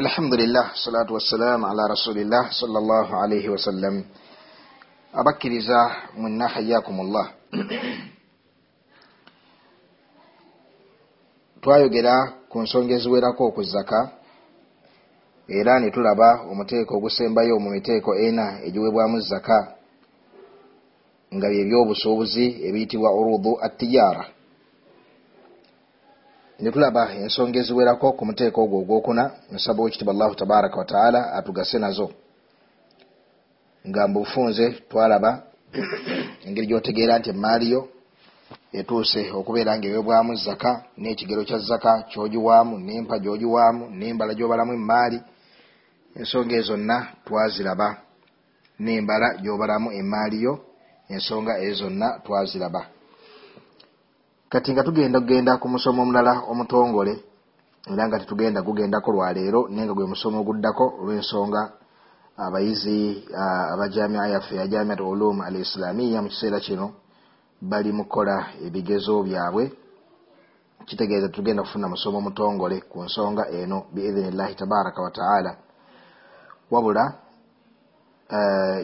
alhamdulillah salatu wassalamu ala rasulillah salllah alaihi wasallam abakkiriza mwenna hayakumullah twayogera ku nsonga eziwerako okuzaka era ne tulaba omuteeko ogusembayo mu miteeko ena egiwebwamu zaka nga byebyobusuubuzi ebiyitibwa urudu attijara ne tulaba ensonga eziwerako ku muteeko ogwo ogwokuna nsaba wekitiba allahu tabaraka wataala atugase nazo. Nga mubufunze twalaba engeri gyotegeera nti emaaliyo etuuse okubeera nga ewebwamu zaka n'ekigero kya zaka kyogiwaamu n'empa gyogiwaamu n'embala gyobalamu emaali ensonga ezo zonna twaziraba n'embala gyobalamu emaaliyo ensonga ezo zonna twaziraba kati nga tugenda kugenda ku musomo omulala omutongole era nga tetugenda gugendako lwaleero naye nga gwe musomo oguddako olw'ensonga abayizi abajamia yaffe ya jamiat ulum al islamiya mu kiseera kino bali mu kukola ebigezo byabwe. Kitegeeza tugenda kufuna musomo omutongole ku nsonga eno biidhinillahi tabaraka wataala wabula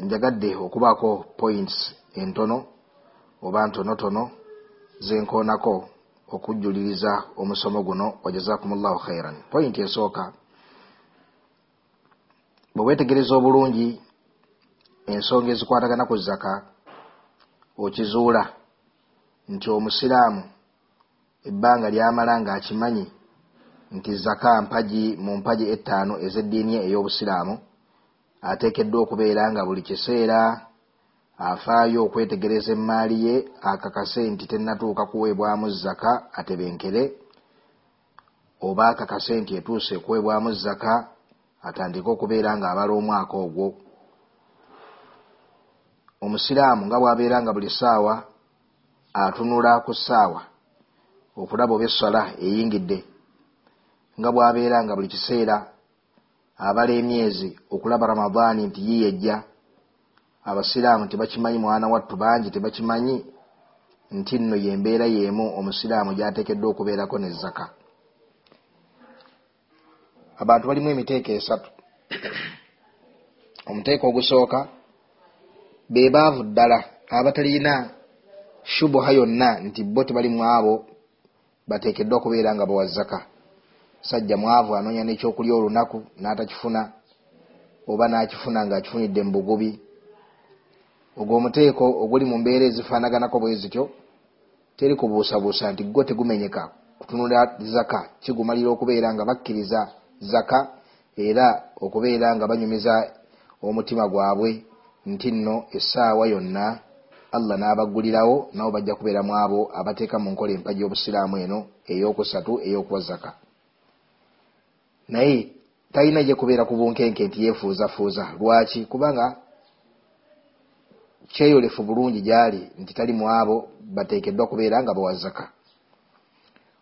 njagadde okubaako points entono oba ntonotono zenkoonako okujjuliriza omusomo guno wajazakumullahu khairan. Point esooka bwe weetegereza obulungi ensonga ezikwatagana ku zaka okizuula nti omusiraamu ebbanga lyamala ng'akimanyi nti zaka mpagi mu mpagi ettaano ez'eddiini ey'obusiraamu ateekeddwa okubeera nga buli kiseera afaayo okwetegereza emaali ye akakase nti tennatuuka kuweebwamu zaka atebenkere oba akakase nti etuuse kuweebwamu zaka atandike okubeera ng'abala omwaka ogwo. Omusiraamu nga bw'abeera nga buli ssaawa atunula ku ssaawa okulaba oba essala eyingidde nga bw'abeera nga buli kiseera abala emyezi okulaba ramadaani nti yiyejja abasiraamu tebakimanyi mwana wattu bangi tebakimanyi nti nno yembeera yeemu omusiraamu gyateekeddwa okubeerako ne zaka abantu balimu emiteeko esatu. Omuteeko ogusooka be baavu ddala abatalina shubuha yonna nti bo tebali mu abo bateekeddwa okubeera nga bawa zaka sajja mwavu anoonya n'ekyokulya olunaku n'atakifuna oba n'akifuna ng'akifunidde mu bugubi ogwo omuteeko oguli mu mbeera ezifaanaganako bwe zityo teri kubuusabuusa nti gwo tegumenyeka kutunula zaka kigumalira okubeera nga bakkiriza zaka era okubeera nga banyumiza omutima gwabwe nti nno essaawa yonna allah n'abaggulirawo nabo bajja kubeera mu abo abateeka mu nkola empaji y'obusiraamu eno ey'okusatu ey'okuwa zaka. Naye talina gye kubeera ku bunkenke nti yeefuuzafuuza. Lwaki? Kubanga kyeyolefu bulungi gyali nti tali mu abo bateekeddwa kubeera nga bawa zaka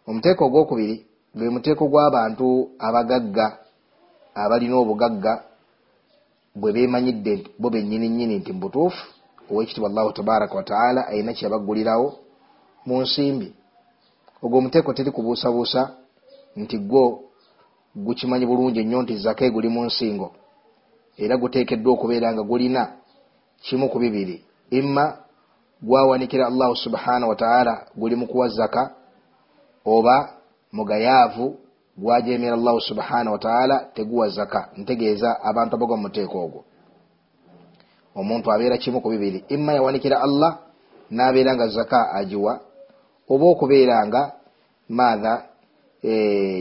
omuteeko ogwokubiri gwe muteeko gw'abantu abagagga abalina obugagga bwe beemanyidde bo bennyini nnyini nti mubutuufu owekitibwa allahu tabaraka wataala alina kyebaggulirawo mu nsimbi. Ogwo omuteeko teri kubuusabuusa nti gwo gukimanyi bulungi ennyo nti zaka eguli mu nsingo era guteekeddwa okubeera nga gulina kimu ku bibiri. Imma gwawanikira allahu subhanahu wataala guli mu kuwa zaka oba mugayaavu gwajemera allahu subhanahu wataala teguwa zaka ntegeeza abantu abagwa mu muteeko ogwo. Omuntu abeera kimu ku bibiri. Imma yawanikira allah n'abeera nga zaka agiwa oba okubeera nga maatha e,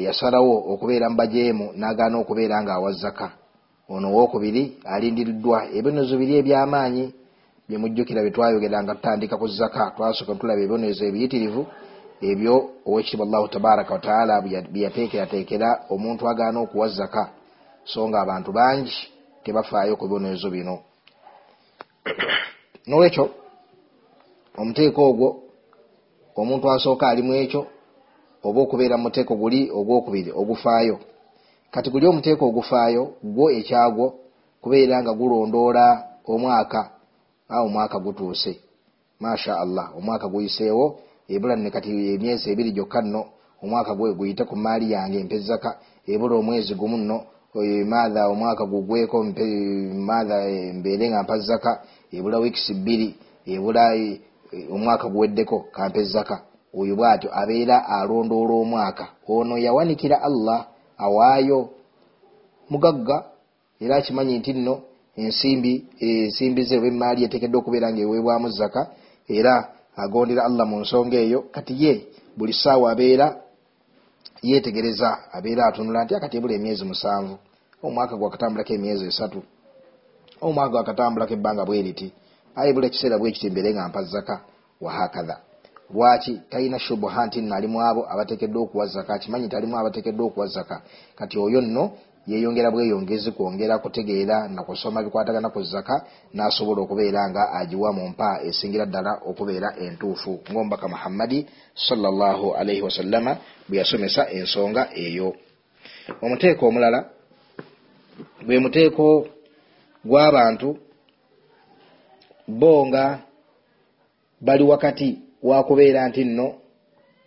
yasalawo okubeera mu bajeemu n'agaana okubeera nga awa zaka ono owokubiri alindiriddwa ebibonezo biri ebyamaanyi byemujjukira byetwayogera nga tutandika ku zaka twasooka tulaba ebibonezo ebiyitirivu ebyo owekitiibwa allahu tabaraka wataala byeyateekerateekera omuntu agaana okuwa zaka. So nga abantu bangi tebafaayo ku bibonezo bino. Nolwekyo omuteeko ogwo omuntu asooka alimu ekyo oba okubeera mu muteeko guli ogwokubiri ogufaayo kati guli omuteeko ogufaayo gwo ekyagwo kubeera nga gulondoola omwaka omwaka gutuuse. Masha allah omwaka guyiseewo ebula ne kati emyezi ebiri gyokka nno omwaka gwe guyite ku maali yange empezaka ebula omwezi gumu nno maatha omwaka gugweko maatha mbeere nga mpa zaka ebula wiikisi bbiri ebula omwaka guweddeko kampe zaka oyo bwatyo abeera alondoola omwaka. Ono yawanikira allah awaayo. Mugagga era akimanyi nti nno ensimbi ensimbi ze oba emaali etekedde okubeera nga eweebwamu zaka era agondera allah mu nsonga eyo. Kati ye buli ssaawa abeera yetegereza abeera atunula nti akati ebula emyezi musanvu. Omwaka gwakatambulako emyezi esatu. Omwaka gwakatambulako ebbanga bweriti aye bula ekiseera bwekiti mbeere nga mpa zaka wahakatha lwaki talina shubuha nti nno alimu abo abatekeddwa okuwa zaka kimanyi nti alimu abatekeddwa okuwa zaka kati oyo nno yeyongera bweyongezi kwongera kutegeera nakusoma bikwatagana ku zaka nasobola okubeera nga agiwa mu mpa esingira ddala okubeera entuufu. Ngaomubaka muhammadi salllahu alaihi wasallama bwe yasomesa ensonga eyo. Omuteeko omulala gwe muteeko gw'abantu bo nga bali wakati wakubeera nti nno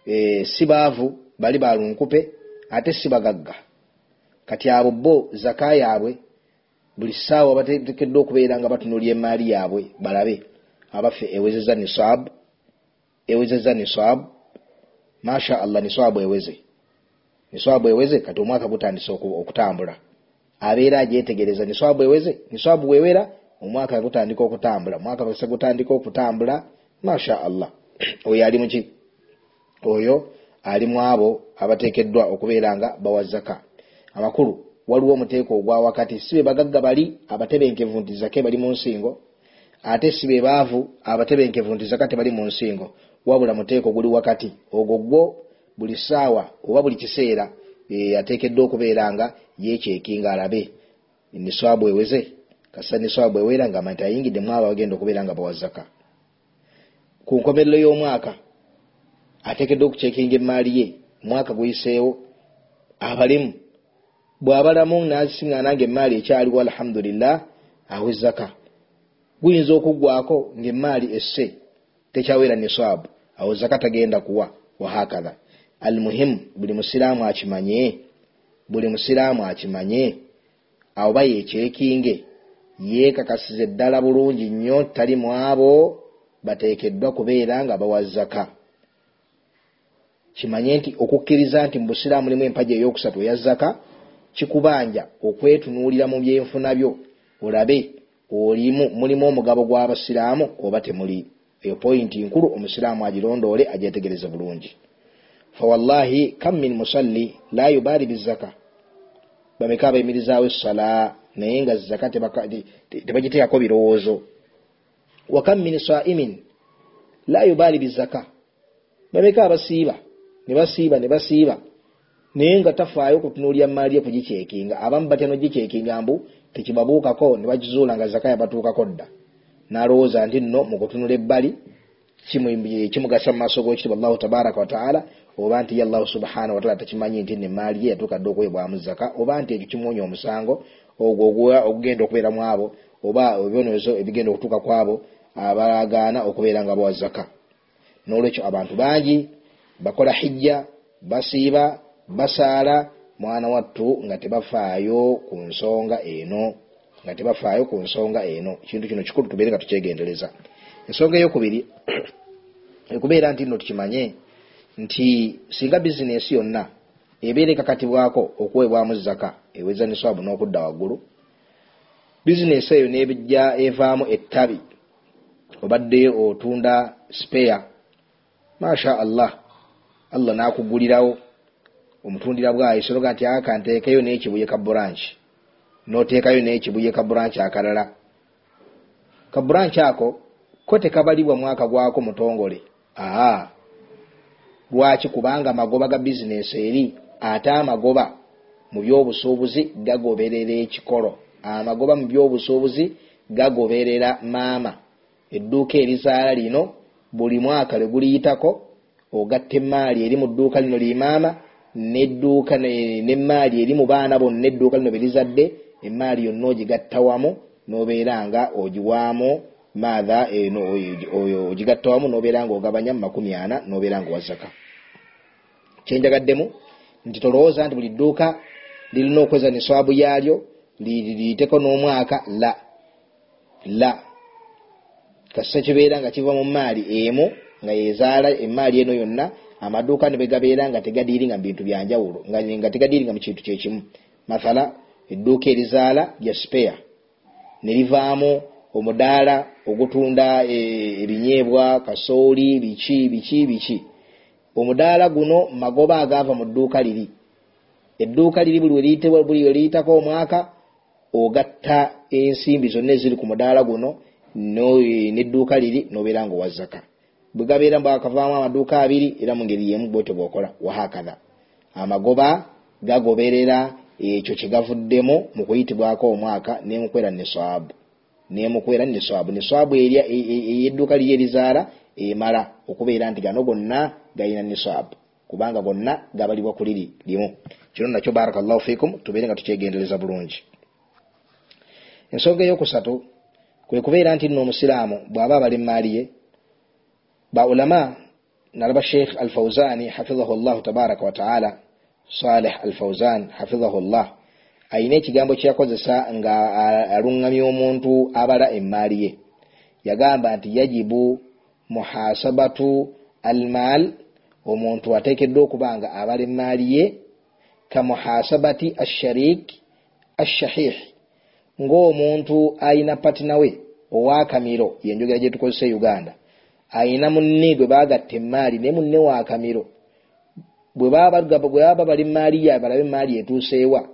e, si baavu bali balunkupe ate si bagagga. Kati abo bo zaka yaabwe buli ssaawa batekeddwa okubeera nga batunulya emaali yaabwe balabe. Abaffe ewezeza nisaabu ewezeza nisaabu masha allah nisaabu eweze. Nisaabu eweze kati omwaka gutandise okutambula. Abeera agyetegereza nisaabu eweze nisaabu wewera omwaka gutandika okutambula omwaka se gutandika okutambula masha allah oyo ali muki oyo ali mu abo abatekeddwa okubeera nga bawazaka abakulu waliwo omuteeko ogwa wakati si be bagagga bali abatebenkevu nti zake bali mu nsingo ate si be baavu abatebenkevu nti zaka tebali mu nsingo. Wabula muteeko guli wakati ogwo gwo buli ssaawa oba buli kiseera e, ateekeddwa okubeera nga yekyekinga alabe. Niswabu eweze kasa niswabu ewera nga amanti ayingidde mu abo abagenda okubeera nga bawazaka ku nkomerero y'omwaka ateekeddwa okukyekinga emaali ye. Omwaka guyiseewo abalimu bw'abalamu nasiŋŋaana nga emaali ekyaliwo alhamdulillah awe zaka guyinza okuggwako ng'emaali esse tekyaweera niswabu awo zaka tagenda kuwa wahakatha almuhimu buli musiraamu akimanye buli musiraamu akimanye awo ba yekyekinge yeekakasiza eddala bulungi nnyo tali mu abo bateekeddwa kubeera nga bawa zaka kimanye nti okukkiriza nti mu busiraamu mulimu empaja ey'okusatu eya zaka kikubanja okwetunuulira mu byenfuna byo. Olabe olimu mulimu omugabo gw'abasiraamu oba temuli. Eyo poyinti nkulu omusiraamu agirondoole agyetegereze bulungi. Fawallahi kam min musalli la yubaali bizaka bameka abayimirizaawo essala naye nga zaka tebagiteekako birowoozo wa kam min saimin la yubaali bizaka. Bameka abasiiba ne basiiba ne basiiba. Naye nga tafaayo kutunuulya maali ye kugikyekinga abamu batya nogikyekinga mbu tekibabuukako ne bagizuula nga zaka yabatuukako dda. N'alowooza nti nno mu kutunula ebbali kimugasa mu maaso g'ekitiibwa allahu tabaraka wataala oba nti ye allahu subhanahu wataala takimanyi nti nemaali ye yatuuka dde okuwebwamu zaka oba nti ekyo kimwonya omusango ogwo ogugenda okubeera mu abo oba ebyonezo ebigenda okutuuka ku abo abalagaana okubeera nga bawa zaka n'olwekyo abantu bangi bakola hijja basiiba basaala mwana wattu nga tebafaayo ku nsonga eno nga tebafaayo ku nsonga eno. Ekintu kino kikulu tubeere nga tukyegendereza. Ensonga eyokubiri ekubeera nti nno tukimanye nti singa bizinesi yonna ebeera ekakatibwako okuweebwamu zaka eweza niswabu n'okudda waggulu bizinesi eyo nebijja evaamu ettabi obadde otunda speya masha allah allah nakugulirawo omutundira bwayo sologa nti aka nteekayo n'ekibuye ka branch noteekayo n'ekibuye ka branch akalala. Ka branch ako ko tekabalibwa mwaka gwako mutongole aa lwaki? Kubanga amagoba ga bizinesi eri ate amagoba mu byobusuubuzi gagoberera ekikolo amagoba mu byobusuubuzi gagoberera maama edduuka erizaala lino buli mwaka lwe guliyitako ogatta emaali eri mu dduuka lino limaama nedduuka nemaali eri mu baana bonna edduuka lino berizadde emaali yonna ogigatta wamu nobeera nga ogiwaamu maatha eno ogigatta wamu nobeera nga ogabanya mu makumi ana nobeera nga wazaka kyenjagaddemu nti tolowooza nti buli dduuka lirina okweza niswabu yaalyo liyiteko n'omwaka la la kasita kibeera nga kiva mu maali emu nga yezaala emaali eno yonna amaduuka ne begabeera nga tegadiiringa mu bintu byanjawulo nga tegadiiringa mu kintu kyekimu mathala edduuka erizaala lya speya. Ne livaamu omudaala ogutunda e, ebinyeebwa kasooli biki biki biki. Omudaala guno magoba agaava mu dduuka liri. Edduuka liri buli weliyitako omwaka ogatta ensimbi zonna eziri ku mudaala guno nedduuka liri nobeera nga owazaka bwe gabeera mbwakavaamu amaduuka abiri era mu ngeri yemu bwete bwokola wahakatha amagoba gagoberera ekyo kyegavuddemu mu kuyitibwako omwaka nemukwera neswabu nemukwera neswabu neswabu erya e, e, eyedduuka liri erizaala emala okubeera nti gano gonna galina neswabu kubanga gonna gabalibwa ku liri limu. Kino nakyo barakallahu fikum tubeere nga tukyegendereza bulungi. Ensonga eyokusatu kwe kubeera nti nno omusiraamu bw'aba abali maali ye baulama nalaba sheikh alfauzani hafidhahu llahu tabaraka wataala saleh alfauzan hafidhahu llah ayina ekigambo kyeyakozesa nga aluŋŋamya omuntu abala emaali ye. Yagamba nti yajibu muhasabatu almaal omuntu ateekeddwa okuba nga abala emaali ye kamuhasabati asharik ashahih ng'omuntu ayina patina we owakamiro yenjogera gyetukozesa e uganda. Ayina munne gwe bagatta emaali naye munne wakamiro bwe baba bali maali ye balabe emaali etuuseewa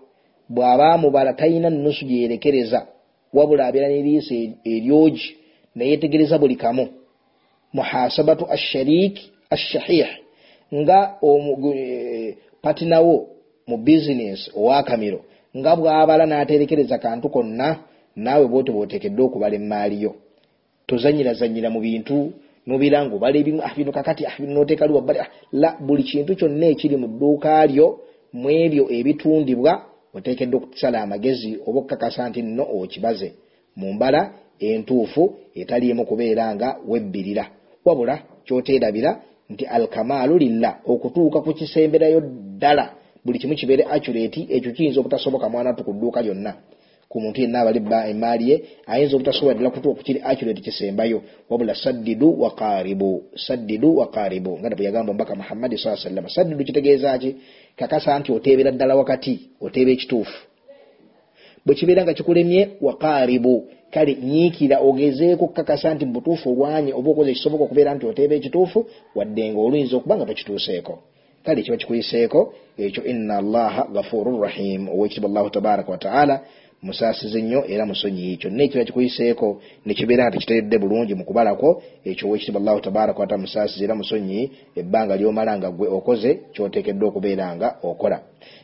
bw'aba mubala talina nusu gyeyerekereza wabula abeera neriisa eryogi nayetegereza buli kamu. Muhasabatu asharik ashahih nga eh, patinawo mu bizinesi owakamiro nga bwabala n'aterekereza kantu konna naawe bwoti bwotekeddwa okubala emaaliyo tozanyirazanyira mu bintu nobira nga obala ebimu ah, bino kakati ah, noteekali wabbali ah, la buli kintu kyonna ekiri mu dduuka lyo mu ebyo ebitundibwa oteekeddwa okusala amagezi oba okukakasa nti nno okibaze. Mu mbala entuufu etaliimu kubeera nga webbirira. Wabula kyoteerabira nti alkamaalu lilla okutuuka ku kisemberayo ddala buli kimu kibeere accurate ekyo kiyinza obutasoboka mwana tu ku dduuka lyonna. Ku muntu yenna abali emaali ye ayinza obutasobola ddala kutuuka ku kiri accurate kisembayo wabula saddidu waqaribu saddidu waqaribu nga bwe yagamba omubaka muhammadi saa sallama saddidu kitegeeza ki? Kakasa nti oteebera ddala wakati oteeba ekituufu. Bwe kibeera nga kikulemye waqaribu kale nyiikira ogezeeko kukakasa nti mubutuufu olwanye oba okoze ekisoboka okubeera nti oteeba ekituufu wadde nga oluyinza okuba nga tokituuseeko kale kiba kikuyiseeko ekyo ina allaha gafuru rahim. Owekitibwa allahu tabaraka wataala musaasize nnyo era musonyi kyonna ekiba kikuyiseeko nekibeera nga tekiteredde bulungi mukubalako ekyo owekitibwa allahu tabaraka wataala musaasize era musonyi ebbanga lyomala nga gwe okoze kyoteekeddwa okubeera nga okola.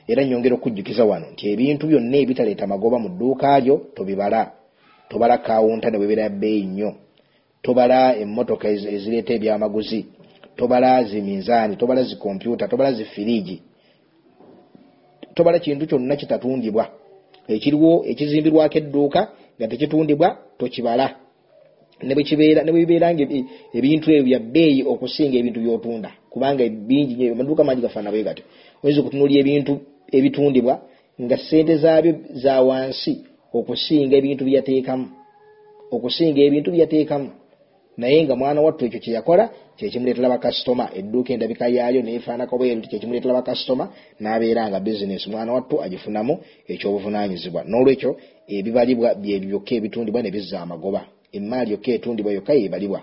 Era nyongera okujjukiza wano nti ebintu byonna ebitaleeta magoba mu dduuka lyo tobibala. Tobala kawunta ne bwebeera bbeeyi nnyo. Tobala emmotoka ezireeta ebyamaguzi tobala ziminzaani tobala zikompyuta tobala zifiriji tobala kintu kyonna kitatundibwa. Ekiriwo ekizimbirwako edduuka nga tekitundibwa tokibala. Nebwebibeera nga ebintu ebyo byabbeeyi okusinga ebintu byotunda kubanga bingi amaduuka mangi gafaana bwe gatyo oyinza okutunulya ebintu ebitundibwa nga sente zaabyo za wansi okusinga ebintu byateekamu okusinga ebintu byateekamu naye nga mwana wattu ekyo kyeyakola kyekimuleetera bakasitoma. Edduuka endabika yaalyo neefaanako bweru kyekimuleetera bakasitoma n'abeera nga bizinesi mwana wattu agifunamu ekyobuvunanyizibwa n'olwekyo ebibalibwa byebyo byokka ebitundibwa ne bizza amagoba. Emaali yokka etundibwa yokka yebalibwa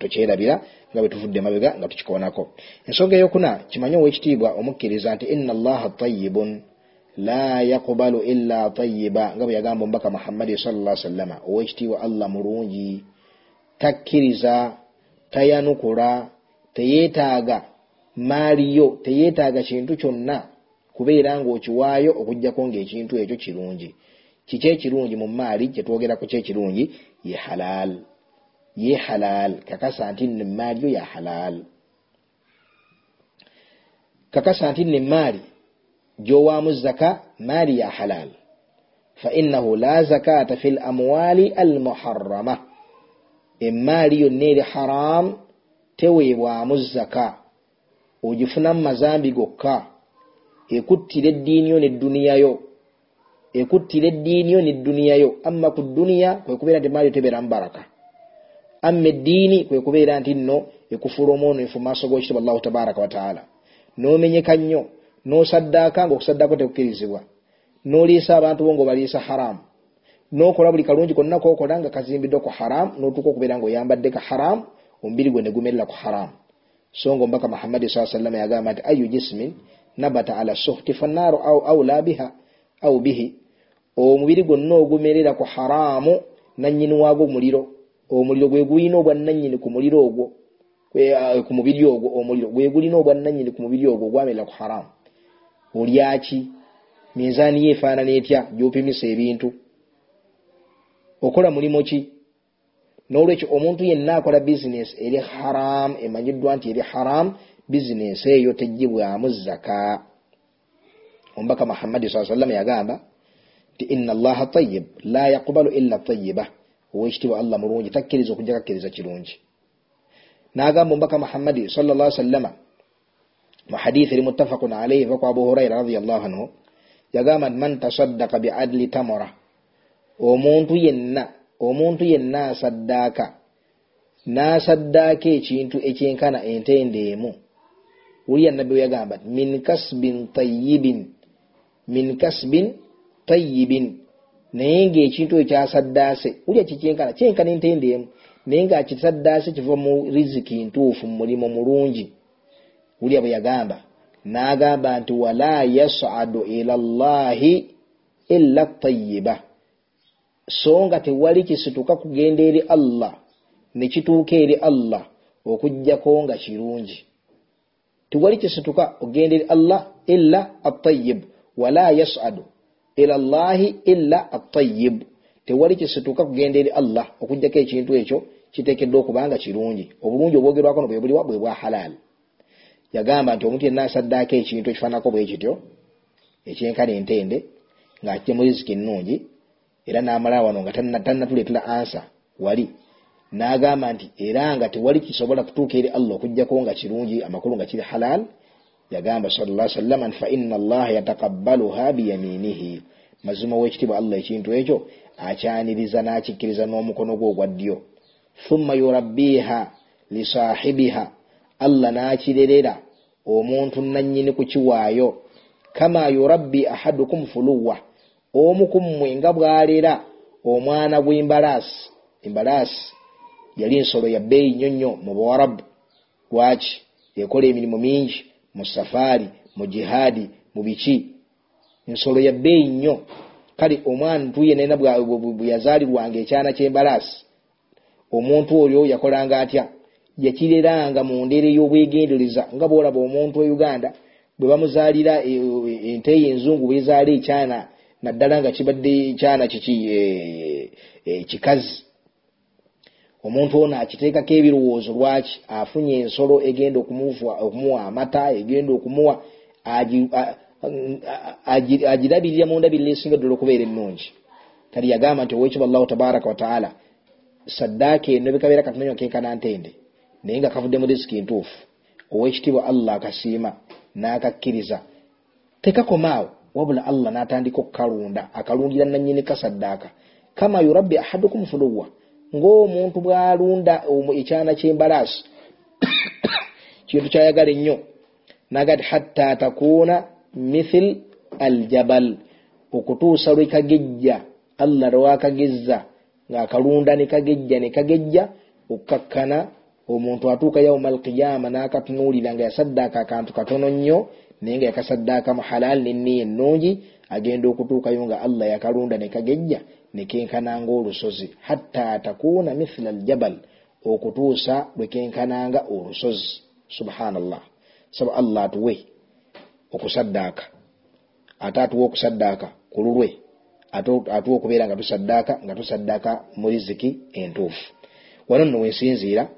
tokyerabira nga bwe tuvudde emabega nga tukikoonako. Ensonga eyokuna kimanye owekitiibwa omukkiriza nti ina allaha tayibun la yakubalu illa tayiba nga bwe yagamba omubaka muhammadi salla sallama owekitiibwa allah mulungi takkiriza tayanukula teyeetaaga maaliyo teyeetaaga kintu kyonna kubeera ngaokiwaayo okugjako ngaekintu ekyo kirungi. Kiki ekirungi mu maali kyetwogeraku ki ekirungi ye halal ye halal kakasa nti nno emaaliyo ya halal kakasa nti nno emaali gyowaamu zaka maali ya halal fainahu la zakata fi l amwali almuharama emaali yonna eri haramu teweebwamu zaka ogifuna mu mazambi gokka. Ekuttira eddiiniyo nedduniyayo ekuttira eddiiniyo nedduniyayo amma ku duniya kwekubeera nti maayo tebeera mubaraka amma eddiini kwekubeera nti nno ekufuula omwonefu maaso g'ekitibwa allahu tabaraka wataala n'omenyeka nnyo n'osaddaaka ngaokusaddaako tekukkirizibwa. N'oliisa abantu bo ngaobaliisa haramu n'okola buli kalungi konna kokola nga kazimbiddwa ku haramu n'otuuka okubeera ngaoyambadde ka haramu omubiri gwe negumerera ku haramu so nga omubaka muhammadi saa sallama yagamba nti ayu jismin nabata ala suhti fannaaru aula biha au bihi. Omubiri gwonna ogumerera ku haramu nanyini waagwo omuliro. Omuliro gwe gulina obwananyini ku muliro ogwo ku mubiri ogwo omuliro gwe gulina obwananyini ku mubiri ogwo ogwamerera ku haramu olyaki minzaani ye efaanana etya? Gyopimisa ebintu okola mulimu ki? Nolwekyo omuntu yenna akola bizinesi eri haram emanyiddwa nti eri haram bizinesi eyo tegibwamu zaka omubaka muhammadi saa sallama yagamba nti ina allaha tayib la yakubalu illa tayiba owekitiibwa allah mulungi takkiriza okujja kakkiriza kirungi. Nagamba omubaka muhammadi salllah sallama mu hadithi eri muttafaqun alaihi va ku abu huraira radiallahu anhu yagamba man tasaddaka biadli tamora omuntu yenna omuntu yenna asaddaaka. N'asaddaaka ekintu ekyenkana entende emu wuliya nabbi we yagamba ti min kasbin tayibin min kasbin tayibin naye ngaekintu ekyo kyasaddaase wuliya kikyenkana kyenkana entende emu naye ngaakisaddaase kiva mu riziki ntuufu mu mulimu mulungi. Wuliya bwe yagamba n'agamba nti wala yasadu ila llahi illa tayiba so nga tewali kisituka kugenda eri allah nekituuka eri allah okugjako nga kirungi. Tewali kisituka okugenda eri allah illa atayib wala yasadu ila llahi illa atayib tewali kisituka kugenda eri allah okugjako ekintu ekyo kiteekeddwa okubanga kirungi. Obulungi obwogerwako no bwe buliwa bwe bwa halal. Yagamba nti omuntu yenna asaddaako ekintu ekifaanako bwe kityo ekyenkana entende ngaakijja mu riziki ennungi era namala wano nga tanatuleetera ansa wali. Nagamba nti era nga tewali kisobola kutuuka eri allah okugjako nga kirungi amakulu nga kiri halal yagamba salla sallama nti faina allaha yatakabbaluha biyaminihi. Mazima wekitibwa allah ekintu ekyo akyaniriza nakikkiriza n'omukono gwe ogwa ddyo. Thumma yurabbiha lisahibiha allah nakirerera omuntu nanyini kukiwaayo kama yurabbi ahadukum fuluwa omu ku mmwe nga bw'alera omwana gw'embalaasi embalaasi yali nsolo ya bbeeyi nnyo nnyo mu buwarabu lwaki? Ekola emirimu mingi mu safaari mu jihaadi mu biki. Nsolo ya bbeeyi nnyo. Kale omwana ntuye nena bwe yazaalirwanga ekyana ky'embalaasi omuntu oyo yakolanga atya? Yakireranga mu ndeera ey'obwegendereza nga bwolaba omuntu e uganda bwe bamuzaalira e, e, ente ye enzungu bwezaala ekyana naddala nga kibadde kyana kiki e, e, kikazi. Omuntu ono akiteekako ebirowoozo lwaki afunye ensolo egenda okumuwa amata egenda okumuwa agirabirira mu ndabirira esinga ddala okubeera ennungi. Kati yagamba nti owekiba allahu tabaraka wataala saddaaka eno bikabeera katunanywa kenkana ntende naye nga kavudde mu risiki ntuufu. Owekitiibwa allah akasiima n'akakkiriza tekakomaawo wabula allah n'atandika okukalunda akalundira nanyini kasaddaaka kama yurabbi ahadukum fuluwa ng'omuntu bw'alunda ekyana ky'embalaasi kintu kyayagala ennyo. Nagati hatta takuuna mithil aljabal okutuusa lwe kagejja. Allah lwakagezza ng'akalunda ne kagejja ne kagejja okkakkana omuntu atuuka yauma alqiyama n'akatunuulira nga yasaddaaka akantu katono nnyo naye nga yakasaddaaka mu halal nenniya ennungi agenda okutuukayo nga allah yakalunda ne kagejja ne kenkananga olusozi. Hatta takuuna mithla aljabal okutuusa lwe kenkananga olusozi. Subhanallah. Saba allah atuwe okusaddaaka. Ate atuwa okusaddaaka ku lulwe. Atuwa okubeera nga tusaddaaka nga tusaddaaka mu riziki entuufu. Wano nno wensinziira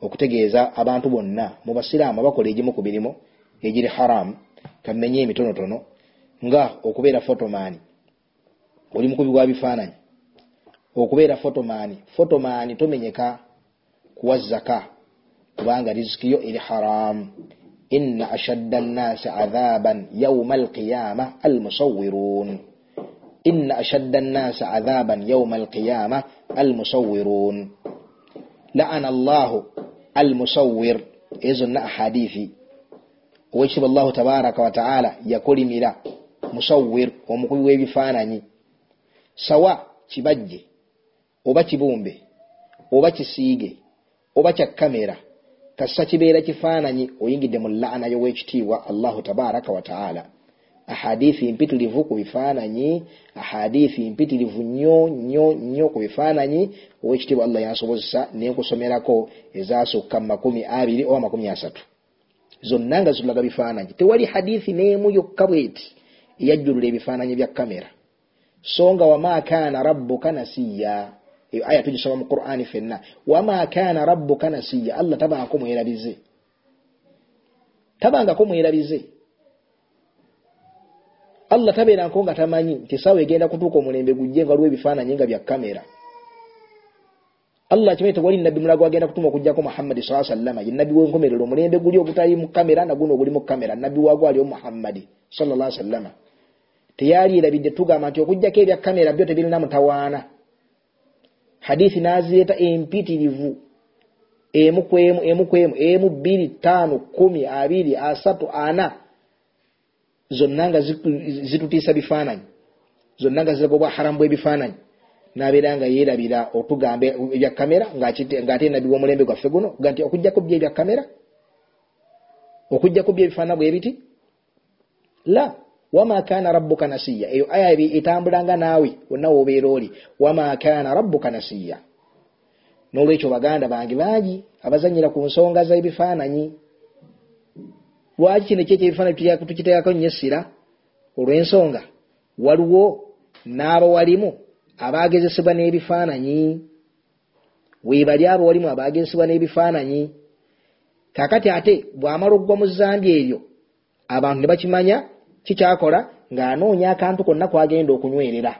okutegeeza abantu bonna mu basiraamu abakola egimu ku mirimu egiri haramu kamenye emitonotono nga okubeera fotomaani oli mukubi wa bifaananyi. Okubeera fotomaani fotomaani tomenyeka kuwa zaka kubanga rizikiyo eri haramu inna ashadda nnasi adhaban yauma alqiyama almusawirun inna ashadda nnasi adhaban yauma alqiyama almusawirun laana allahu almusawir ezo zonna ahadithi owekitiibwa allahu tabaraka wataala yakolimira musawir omukubi w'ebifaananyi. Sawa kibajje oba kibumbe oba kisiige oba kya kamera kassa kibeera kifaananyi oyingidde mu laana y'owekitiibwa allahu tabaraka wataala ahadithi mpitirivu ku bifaananyi ahadithi mpitirivu nnyo nnyo nnyo ku bifaananyi. Owekitiibwa allah yansobozesa nenkusomerako ezasukka mu makumi abiri oba makumi asatu zonna nga zitulaga bifaananyi. Tewali hadithi n'emu yokka bweti eyajjulula ebifaananyi bya kamera. So nga wama kaana rabbuka nasiya eyo aya tugisoma mu qur'ani fenna. Wama kaana rabbuka nasiya allah tabangako mwerabize. Tabangako mwerabize. Allah tabeeranko nga tamanyi nti sawa egenda kutuuka omulembe gujje nga waliwo ebifaananyi nga bya kamera allah kimanyi tewali nabbi mulago agenda kutuma okugjako muhammadi saa sallama ye nabbi wenkomerero omulembe guli ogutali mu kamera naguno oguli mu kamera. Nabbi waago aliwo muhammadi salllah sallama teyali erabidde tugamba nti okugjako ebya kamera byo tebirina mutawaana. Hadithi nazireeta empitirivu. Emu kwemu emu kwemu emu bbiri ttaano kumi abiri asatu ana. Zonna nga zitutiisa bifaananyi. Zonna nga ziraga obwaharamu bw'ebifaananyi nabeera nga yeerabira otugamba ebya kamera ng'ate nabbi w'omulembe gwaffe guno ga nti okugjako byo ebya kamera okugjako byo ebifaanana bwe biti? La wama kana rabbuka nasiya. Eyo aya etambulanga naawe wonna wobeera oli. Wama kana rabbuka nasiya. Nolwekyo baganda bange bangi abazanyira ku nsonga z'ebifaananyi lwaki kino kyekyo ebifaananyi tukiteekako nnyo essira olw'ensonga. Waliwo n'abawalimu abagezesebwa n'ebifaananyi. Webali abo walimu abagezesebwa n'ebifaananyi. Kakati ate bw'amala okugwa mu zambi eryo abantu ne bakimanya kikyakola ng'anoonya akantu konna kwagenda okunywerera.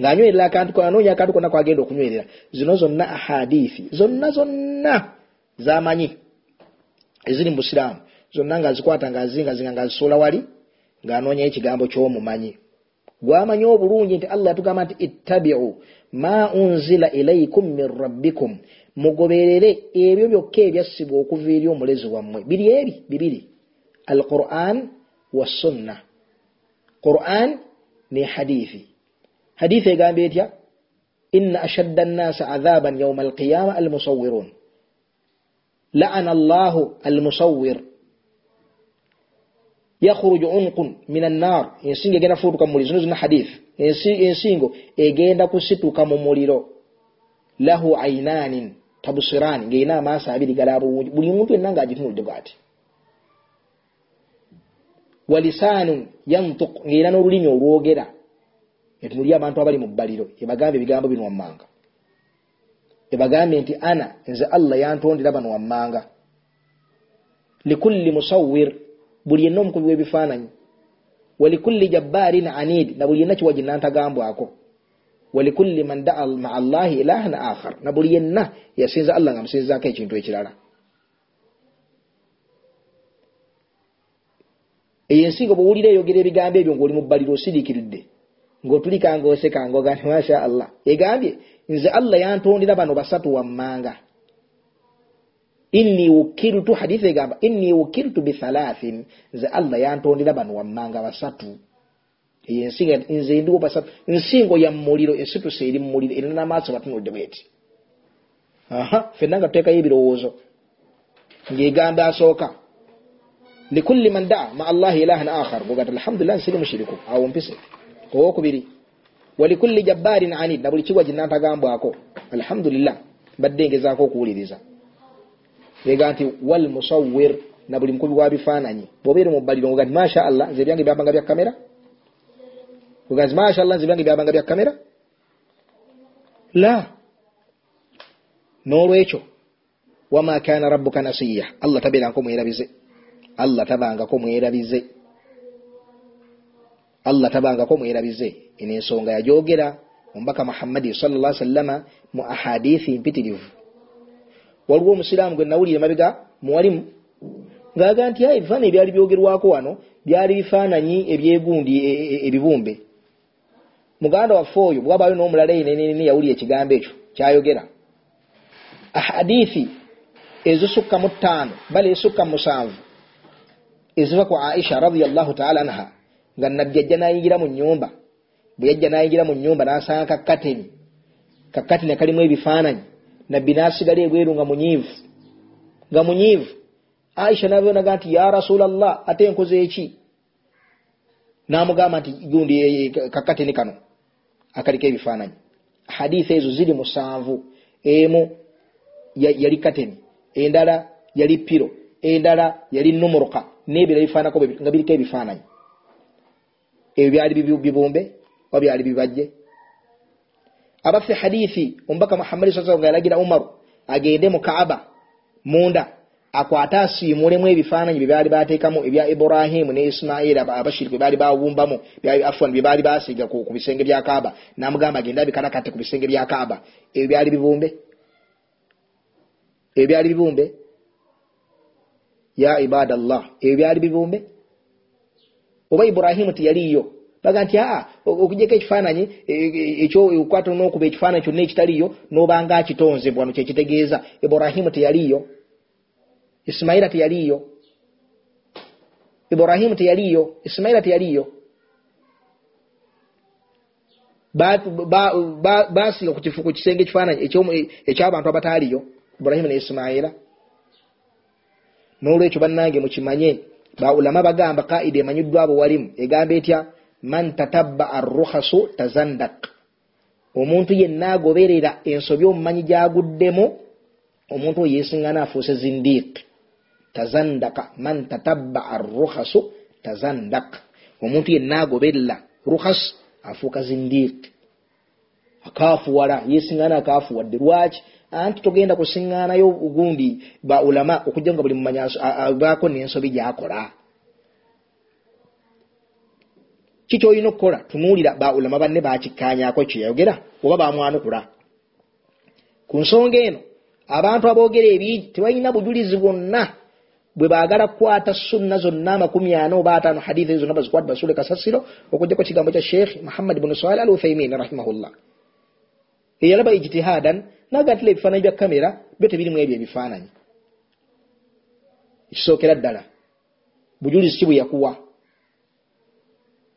Ng'anywerera akantu anoonya akantu konna kwagenda okunywerera. Zino zonna ahadithi zonna zonna zamanyi. Eziri mu busiraamu. Zonna nga zikwata ngazingazinga nga zisuula wali ng'anoonyayo ekigambo ky'omumanyi gwamanyi obulungi nti allah yatugamba nti ittabiu ma unzila ilaikum min rabbikum. Mugoberere ebyo byokka ebyassibwa okuva eri omulezi wammwe. Biri ebi bibiri. Alquran wassunna quran ne hadithi. Hadithi egamba etya? Inna ashadda nnasa adhaban yauma alqiyama almusawirun laana allahu almusawir yakhruju unqun min annar ensingo egenda fuutuka mumuliro zino zina hadith. Ensingo egenda kusituka mu muliro. Lahu ainanin tabusirani ngaerina amaaso abiri galaba bulungi buli muntu yenna ngaagitunulidde bwati. Walisaanun yantuk ngaerina n'olulimi olwogera. Etunuli abantu abali mu bbaliro. Ebagambe ebigambo bino wammanga. Ebagambe nti ana nze allah yantondera bano wammanga. Likulli musawir buli yenna omukubi w'ebifaananyi. Walikulli jabbarin anid na buli yenna kiwaji nantagambwako walikulli man daa maa llahi ilahan akhar na buli yenna yasinza allah nga musinzizako ekintu ekirala. Eyo ensingo bwewulira eyogera ebigambo ebyo ngaoli mu bbaliro osiriikiridde ng'otulika ng'oseka ng'ogandi masha allah. Egambye nze allah yantondera bano basatu wammanga inni wukirtu hadithi egamba inni wukirtu bithalathin nze allah yantondera bano wammanga basatu. Eyo ensinga nze ndiwo basatu. Nsingo ya muliro esituse eri mumuliro erina n'amaaso batunudde bweti. Aha fenna nga tuteekayo ebirowoozo. Ng'egamba asooka likulli man daa ma allahi ilahan akhar gogati alhamdulillah nsiri mushiriku. Awo mpise. Owokubiri walikulli jabbarin anid. Na buli kigwa ginantagambwako alhamdulillah mbadde ngezaako okuwuliriza ega nti wal musawir na buli mukubi wa bifaananyi. Bwobeere mu bbaliro nti masha allah nze ebyange byabanga bya kamera? Oga nti masha allah nze ebyange byabanga bya kamera? La. N'olwekyo wama kana rabbuka nasiya. Allah tabeerangako mwerabize allah tabangako mwerabize allah tabangako mwerabize eno ensonga yajogera omubaka muhammadi sallla sallama mu ahadithi mpitirivu waliwo omusiraamu gwe nawulire mabega muwalimu ngaaga nti a ebifaananyi byali byogerwako wano byali bifaananyi ebyegundi e, e, ebibumbe. Muganda waffe oyo bwabayo n'omulala enenene yawulira ekigambo ekyo kyayogera. Ahadithi ezisukka mu ttaano bale ezisukka mu musanvu eziva ku aisha radiallahu taala anha nga nabbi ajja nayingira mu nyumba bwe yajja nayingira mu nyumba nasanga kakateni kakateni akalimu ebifaananyi nabbi nasigala ebweru nga munyiivu nga munyiivu aisha nabonaga nti ya rasulllah ate enkoze eki namugamba nti gundi kakateni kano. Akaliko ebifaananyi. Haditha ezo ziri musanvu emu yali kateni. Endala yali piro endala yali numuruka nebira bifaanako nga biriko ebifaananyi. Ebyo byali bibumbe oba byali bibajje abaffe hadithi omubaka muhammadi sa nga yalagira umaru agende mu kaaba munda akwate asiimulemu ebifaananyi byebaali bateekamu ebya iburahimu ne isimairi abashiri bwebaali bawumbamu afwan byebaali basiiga ku bisenge bya kaaba. Namugamba agende abikanakate ku bisenge bya kaaba. Ebyo byali bibumbe? Ebyo byali bibumbe? Ya ibadallah ebyo byali bibumbe? Oba iburahimu tiyaliyo baga nti aa okujeko ekifaananyi e, e, ekyo okwata nokuba ekifaananyi kyonna ekitaliyo nobanga akitonzebwa no kyekitegeeza iburahimu teyaliyo isimaira teyaliyo iburahimu teyaliyo isimaira teyaliyo basiga ku kisenge ekifaananyi ekyabantu abataaliyo iburahimu ne isimaira nolwekyo bannange mukimanye baulama bagamba kaida emanyiddwa abo walimu egamba etya man tatabba arruhasu tazandak omuntu yenna agoberera ensobi omumanyi gyaguddemu omuntu oyo yesingana afuuse zindiik tazandaka man tatabba arruhasu tazandak omuntu yenna agoberera ruhas afuuka zindiik akafuwala yesingana akafuwadde lwaki? Anti togenda kusiŋŋaanayo gundi ba ulama okujja nga buli mumanya baako n'ensobi gyakola kikyolina okukola? Tunuulira ba ulama banne bakikkanyako kyeyayogera oba bamwanukula. Ku nsonga eno abantu aboogera ebingi tebalina bujulizi bwonna bwe baagala kukwata sunna zonna amakumi ana oba ataano haditha ezo zonna bazikwata basule kasasiro okugjako kigambo kya sheikh muhammad bunu sali al uthaimin rahimahullah eyalaba ijtihadan nagatila ebifaananyi bya kamera byo tebirimu ebyo ebifaananyi. Ekisookera ddala. Bujulizi ki bwe yakuwa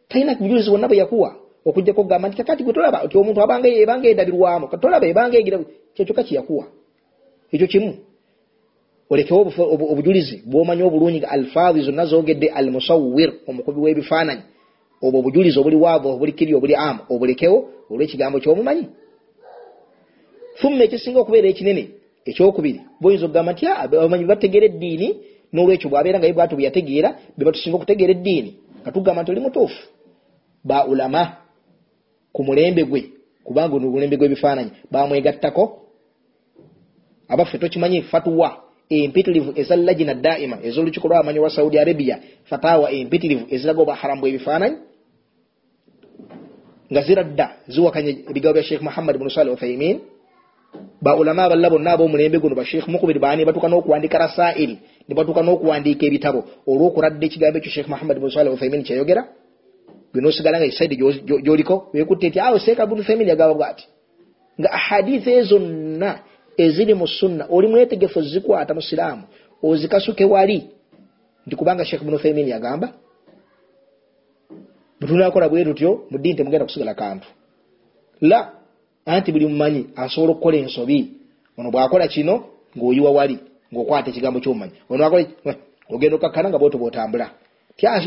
talina bujulizi bwonna bwe yakuwa okujjako okugamba nti kakati gwe tolaba ti omuntu ebanga endabirwamu tolaba ebanga egira kyekyoka kiyakuwa ekyo kimu olekewo obujulizi bwomanyi obulungi nga alfaadhi zonna zogedde al musawir omukubi w'ebifaananyi. Obwo obujulizi obuli waavu obuli kiri obuli amu obulekewo olw'ekigambo kyomumanyi. Fumma ekisinga okubeera ekinene ekyokubiri boyinza okugamba nti ah, abamanyi bebategeera eddiini n'olwekyo bwabeera nga ye bwatu bwe yategeera bebatusinga okutegeera eddiini. Nga tugamba nti oli mutuufu ba ulama ku mulembe gwe kubanga omulembe gw'ebifaananyi bamwegattako abaffe tokimanyi fatuwa empitirivu eza lagina daima ez'olukiiko lwabamanyi wa saudi arabia fatawa empitirivu eziraga obaharamu bw'ebifaananyi nga ziradda ziwakanya ebigabo bya sheikh muhammad bunu salih uthaimin baulama aballa bonna ab'omulembe guno basheikh mukubiri baani batuka n'okuwandika rasail ne batuka n'okuwandiika ebitabo olw'okuradda ekigambo ekyo sheikh muhammad bun salih uthaimin kyayogera genosigala nga esaidi gyoliko wekutte ti awo seeka bun uthaimin yagamba bwati nga ahaditha ezonna eziri mu sunna oli mwetegefu zikwata musiraamu ozikasuke wali? Nti kubanga sheikh bun uthaimin yagamba bwetunakola bwe tutyo mu ddiini temugenda kusigala kantu. La anti buli mumanyi asobola okukola ensobi ono bwakola kino ngaoyiwa wali ngaokwata ekigambo kyomumanyi. Ono ogenda okakkana nga bwoto bwotambula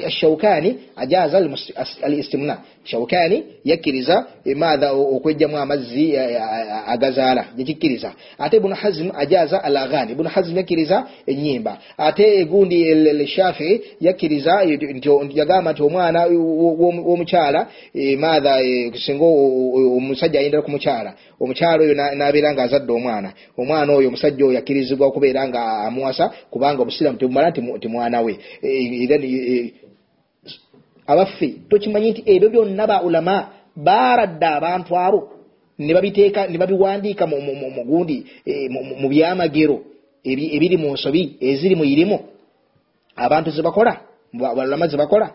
shaukani ajaza al istimna shaukani yakkiriza emadha okwejjamu amazzi agazaala yekikkiriza ate ibunu hazim ajaza al aghani ibunu hazim yakkiriza enyimba ate egundi shafii yakkiriza yagamba nti omwana womukyala madha singa omusajja ayendera ku mukyala omukyala oyo nabeera nga azadde omwana omwana oyo omusajja oyo yakkirizibwa okubeera nga amuwasa kubanga obusiramu tebumala nti mwana we abaffe tokimanyi nti ebyo byonna ba ulama baradde abantu abo ne babiteeka ne babiwandiika mugundi eh, mu byamagero ebiri mu nsobi eziri mu irimu. Abantu zebakola balama zebakola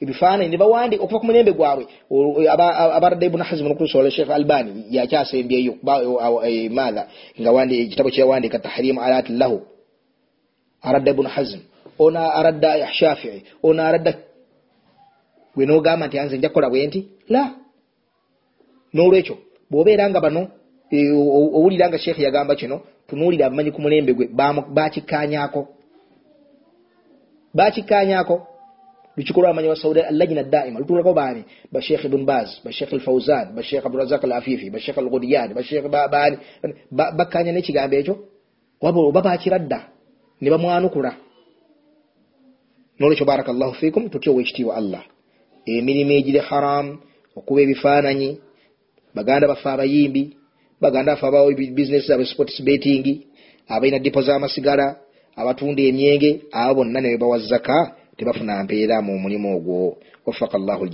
ebifaananyi nebawandi okuva ku mulembe gwabwe abaradda ibuna hazimu nokusobola sheikh albani yakyasembyeyo e, maatha ekitabo kyeyawandika tahrimu alati lahu. Aradda ibuna hazim ono aradda shafii ono aradda gwe nogamba nti anze nja kukola bwe nti. La. N'olwekyo bw'obeera nga bano e, owulira nga sheekh yagamba kino tunuulira abamanyi ku mulembe gwe bakikanyako bakikanyako lukiiko lwabamanyi wa saudi allajina daima lutulako baani? Bashekh ibn baz bashekh alfauzan bashekh abdurazak al afifi bashekh alghudiyan bashekh baani bakkanya n'ekigambo ekyo? Waba oba bakiradda ne bamwanukula. Nolwekyo baraka llahu fikum tutya owekitiibwa allah emirimu egiri haram okuba ebifaananyi baganda baffe abayimbi baganda baffe abawo bisinesi zabe sports betting abalina dipo z'amasigala abatunda emyenge abo bonna ne bebawa zaka tebafuna mpeera mu mulimu ogwo. Wafaka llahu